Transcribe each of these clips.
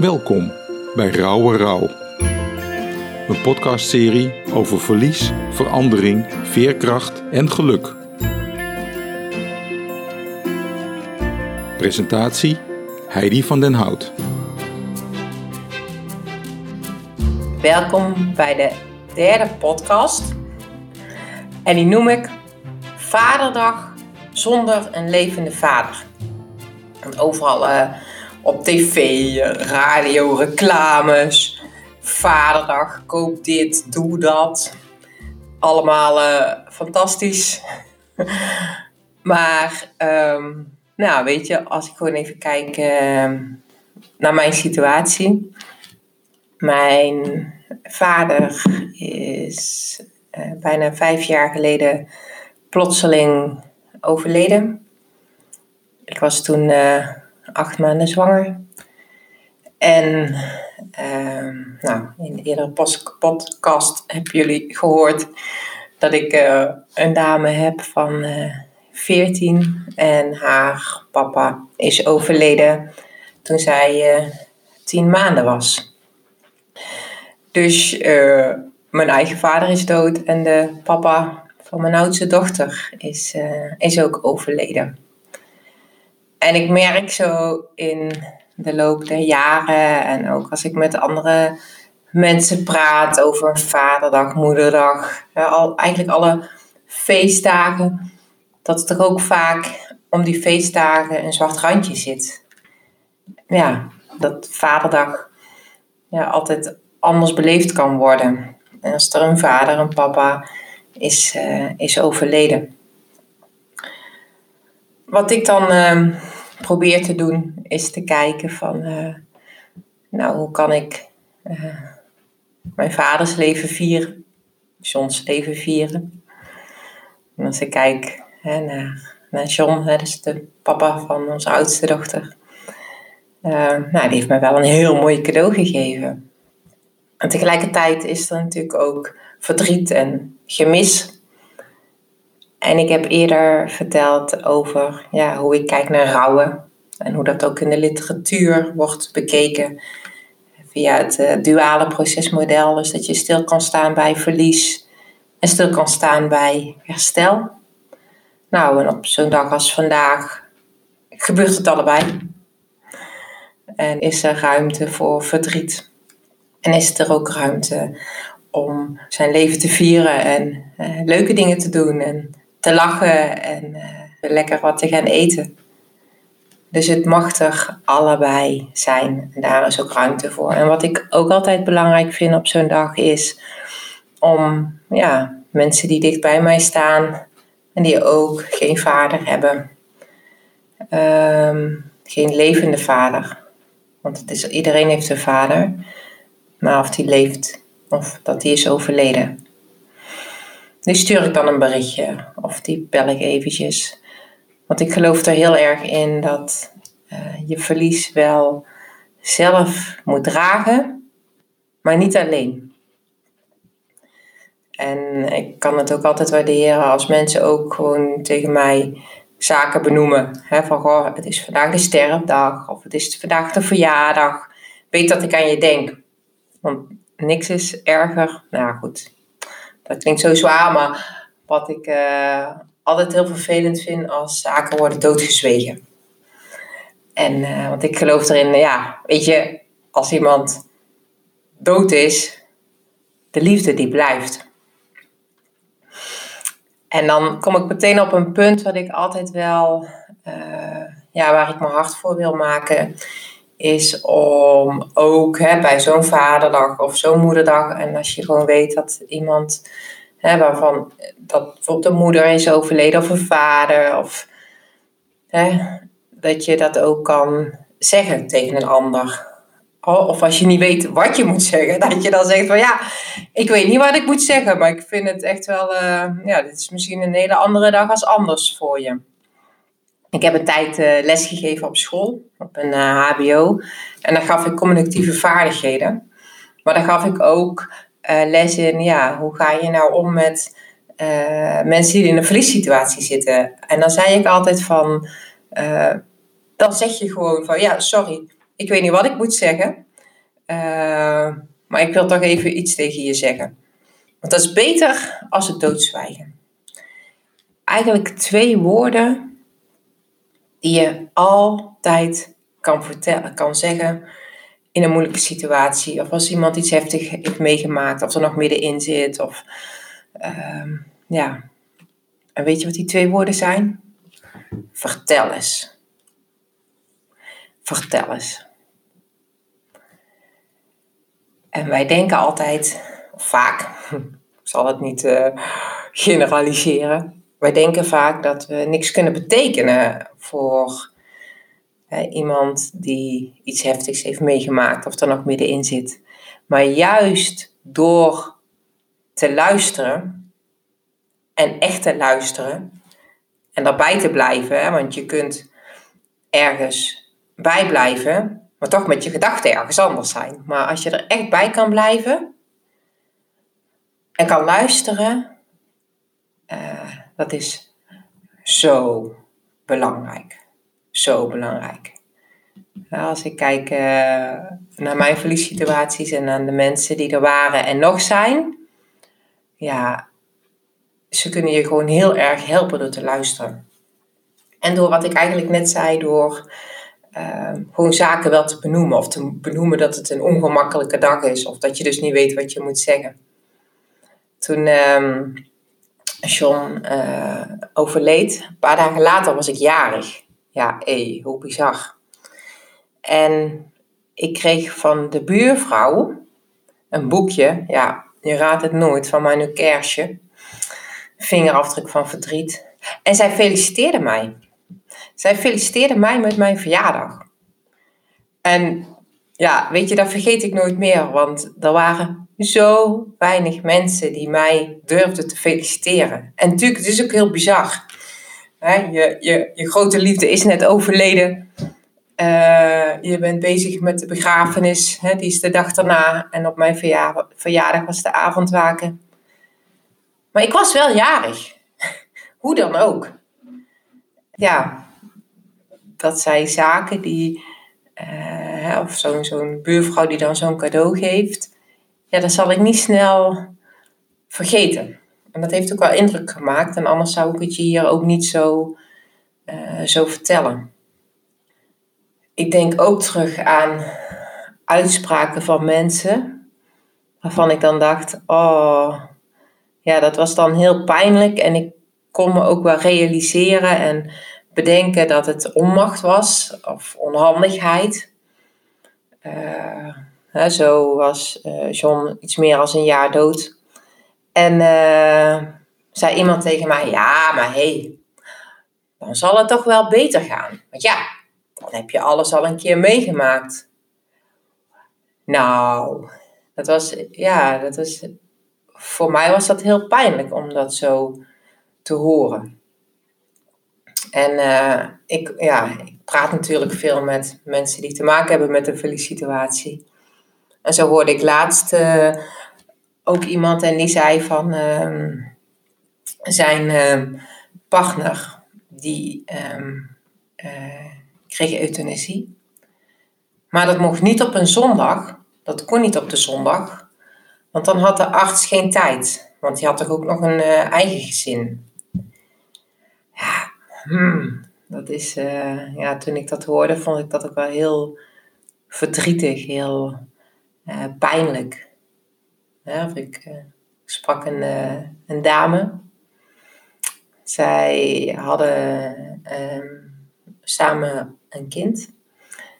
Welkom bij Rauwe Rauw. Een podcastserie over verlies, verandering, veerkracht en geluk. Presentatie Heidi van den Hout. Welkom bij de derde podcast. En die noem ik Vaderdag zonder een levende vader. En overal eh, op tv, eh, radio, reclames, Vaderdag, koop dit, doe dat. Allemaal eh, fantastisch. maar, ehm, nou weet je, als ik gewoon even kijk ehm, naar mijn situatie. Mijn vader is uh, bijna vijf jaar geleden plotseling overleden. Ik was toen uh, acht maanden zwanger. En uh, nou, in de eerdere podcast hebben jullie gehoord dat ik uh, een dame heb van 14 en haar papa is overleden toen zij 10 maanden was. Dus mijn eigen vader is dood en de papa van mijn oudste dochter is, is ook overleden. En ik merk zo in de loop der jaren en ook als ik met andere mensen praat over Vaderdag, Moederdag, al, eigenlijk alle feestdagen, dat het er ook vaak om die feestdagen een zwart randje zit. Ja, dat Vaderdag ja, altijd anders beleefd kan worden. En als er een vader, een papa is, uh, is overleden. Wat ik dan uh, probeer te doen, is te kijken van, uh, nou, hoe kan ik mijn vaders leven vieren, John's leven vieren. En als ik kijk hè, naar, naar John, hè, dat is de papa van onze oudste dochter. nou, die heeft mij wel een heel mooi cadeau gegeven. En tegelijkertijd is er natuurlijk ook verdriet en gemis. En ik heb eerder verteld over ja, hoe ik kijk naar rouwen. En hoe dat ook in de literatuur wordt bekeken. Via het uh, duale procesmodel. Dus dat je stil kan staan bij verlies. En stil kan staan bij herstel. Nou, en op zo'n dag als vandaag gebeurt het allebei. En is er ruimte voor verdriet. En is er ook ruimte om zijn leven te vieren en uh, leuke dingen te doen en te lachen en uh, lekker wat te gaan eten. Dus het mag er allebei zijn en daar is ook ruimte voor. En wat ik ook altijd belangrijk vind op zo'n dag is om ja, mensen die dicht bij mij staan en die ook geen vader hebben, um, geen levende vader. Want het is, iedereen heeft een vader maar of die leeft of dat die is overleden. Die stuur ik dan een berichtje of die bel ik eventjes. Want ik geloof er heel erg in dat uh, je verlies wel zelf moet dragen, maar niet alleen. En ik kan het ook altijd waarderen als mensen ook gewoon tegen mij zaken benoemen. Hè, van goh, het is vandaag de sterfdag of het is vandaag de verjaardag. Weet dat ik aan je denk. Want niks is erger. Nou goed, dat klinkt zo zwaar, maar wat ik uh, altijd heel vervelend vind als zaken worden doodgezwegen. En uh, want ik geloof erin, ja, weet je, als iemand dood is, de liefde die blijft. En dan kom ik meteen op een punt wat ik altijd wel, uh, ja, waar ik mijn hart voor wil maken is om ook hè, bij zo'n vaderdag of zo'n moederdag, en als je gewoon weet dat iemand hè, waarvan dat bijvoorbeeld een moeder is overleden of een vader, of hè, dat je dat ook kan zeggen tegen een ander. Of als je niet weet wat je moet zeggen, dat je dan zegt van ja, ik weet niet wat ik moet zeggen, maar ik vind het echt wel, uh, ja, dit is misschien een hele andere dag als anders voor je. Ik heb een tijd uh, lesgegeven op school, op een HBO. Eh, en dan gaf ik communicatieve vaardigheden. Maar dan gaf ik ook uh, les in, ja, hoe ga je nou om met mensen die in een verliessituatie zitten. En dan zei ik altijd van, dan zeg je gewoon van, ja, sorry, ik weet niet wat ik moet zeggen. Eh, maar ik wil toch even iets tegen je zeggen. Want dat is beter als het doodzwijgen. Eigenlijk twee woorden die je altijd kan, vertellen, kan zeggen in een moeilijke situatie. Of als iemand iets heftig heeft meegemaakt, of er nog middenin zit. Of, ehm, ja. En weet je wat die twee woorden zijn? Vertel eens. Vertel eens. En wij denken altijd, vaak, ik zal het niet uh, generaliseren. Wij denken vaak dat we niks kunnen betekenen voor iemand die iets heftigs heeft meegemaakt of er nog middenin zit. Maar juist door te luisteren en echt te luisteren en daarbij te blijven, hè, want je kunt ergens bijblijven, maar toch met je gedachten ergens anders zijn. Maar als je er echt bij kan blijven en kan luisteren, uh, dat is zo belangrijk zo belangrijk. Als ik kijk uh, naar mijn verliessituaties en aan de mensen die er waren en nog zijn, ja, ze kunnen je gewoon heel erg helpen door te luisteren. En door wat ik eigenlijk net zei, door uh, gewoon zaken wel te benoemen. Of te benoemen dat het een ongemakkelijke dag is. Of dat je dus niet weet wat je moet zeggen. Toen uh, John uh, overleed, een paar dagen later was ik jarig. Ja, hé, hoe bizar. En ik kreeg van de buurvrouw een boekje. Ja, je raadt het nooit, van mijn kerstje. Vingerafdruk van verdriet. En zij feliciteerde mij. Zij feliciteerde mij met mijn verjaardag. En ja, weet je, dat vergeet ik nooit meer. Want er waren zo weinig mensen die mij durfden te feliciteren. En natuurlijk, het is ook heel bizar. Je, je, je grote liefde is net overleden. Uh, je bent bezig met de begrafenis, hè, die is de dag daarna. En op mijn verjaardag, was de avondwaken. Maar ik was wel jarig. Hoe dan ook. Ja, dat zijn zaken die, uh, of zo'n zo'n buurvrouw die dan zo'n cadeau geeft. Ja, dat zal ik niet snel vergeten. En dat heeft ook wel indruk gemaakt. En anders zou ik het je hier ook niet zo, uh, zo vertellen. Ik denk ook terug aan uitspraken van mensen. Waarvan ik dan dacht, oh, ja, dat was dan heel pijnlijk. En ik kon me ook wel realiseren en bedenken dat het onmacht was of onhandigheid. Uh, zo was uh, John iets meer als een jaar dood. En uh, zei iemand tegen mij, ja, maar hé, hey, dan zal het toch wel beter gaan. Want ja, dan heb je alles al een keer meegemaakt. Nou, dat was, ja, dat was, voor mij was dat heel pijnlijk om dat zo te horen. En uh, ik, ja, ik praat natuurlijk veel met mensen die te maken hebben met een verliessituatie. En zo hoorde ik laatst uh, ook iemand en die zei van uh, zijn uh, partner die um, uh, kreeg euthanasie. Maar dat mocht niet op een zondag. Dat kon niet op de zondag. Want dan had de arts geen tijd. Want die had toch ook nog een eh, eigen gezin. Ja, hmm, dat is, eh, ja, toen ik dat hoorde, vond ik dat ook wel heel verdrietig, heel pijnlijk. Ja, of ik sprak een, uh, een dame. Zij hadden um, samen een kind.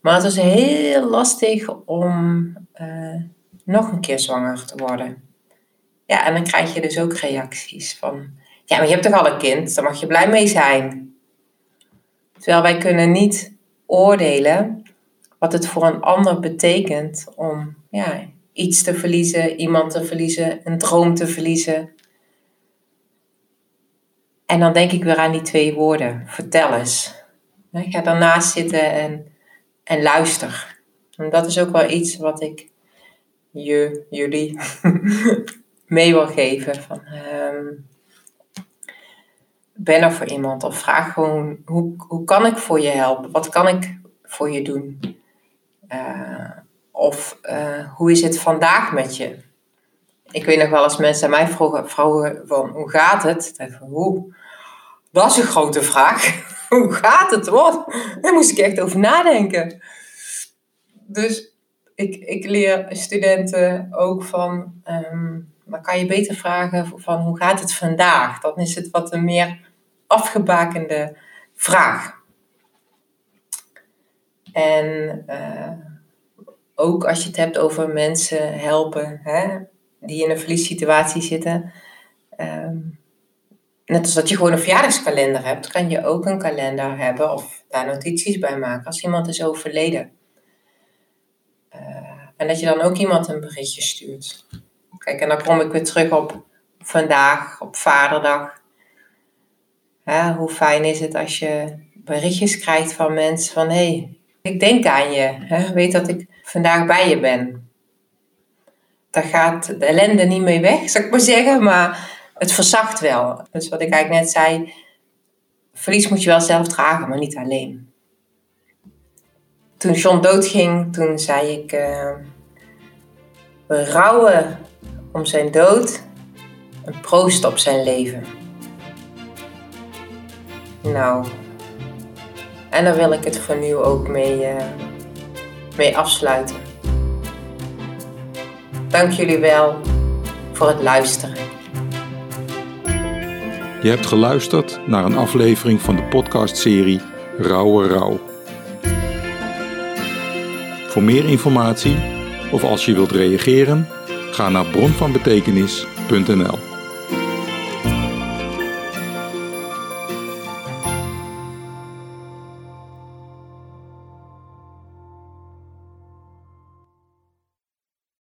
Maar het was heel lastig om nog een keer zwanger te worden. Ja, en dan krijg je dus ook reacties van... Ja, maar je hebt toch al een kind? Daar mag je blij mee zijn. Terwijl wij kunnen niet oordelen wat het voor een ander betekent om ja, iets te verliezen, iemand te verliezen, een droom te verliezen. En dan denk ik weer aan die twee woorden. Vertel eens. Ik ga daarnaast zitten en, en luister. Dat is ook wel iets wat ik je, jullie mee wil geven. Van, um, ben er voor iemand of vraag gewoon, hoe, hoe kan ik voor je helpen? Wat kan ik voor je doen? Uh, Of eh, hoe is het vandaag met je? Ik weet nog wel als mensen aan mij vroegen, vroegen van hoe gaat het? Dat is een grote vraag. hoe gaat het? Wat? Daar moest ik echt over nadenken. Dus ik, ik leer studenten ook van, ehm, maar kan je beter vragen van hoe gaat het vandaag? Dan is het wat een meer afgebakende vraag. En uh, ook als je het hebt over mensen helpen hè, die in een verliessituatie zitten. Ehm, net als dat je gewoon een verjaardagskalender hebt, kan je ook een kalender hebben of daar notities bij maken als iemand is overleden. Uh, en dat je dan ook iemand een berichtje stuurt. Kijk, en dan kom ik weer terug op vandaag, op Vaderdag. hoe fijn is het als je berichtjes krijgt van mensen van hé, hey, ik denk aan je. Hè? Weet dat ik vandaag bij je ben. Daar gaat de ellende niet mee weg, zou ik maar zeggen, maar het verzacht wel. Dus wat ik eigenlijk net zei, verlies moet je wel zelf dragen, maar niet alleen. Toen John doodging, toen zei ik, uh, we rouwen om zijn dood, een proost op zijn leven. Nou, en daar wil ik het voor nu ook mee, uh, mee afsluiten. Dank jullie wel voor het luisteren. Je hebt geluisterd naar een aflevering van de podcastserie Rauwe Rauw. Voor meer informatie of als je wilt reageren, ga naar bronvanbetekenis.nl.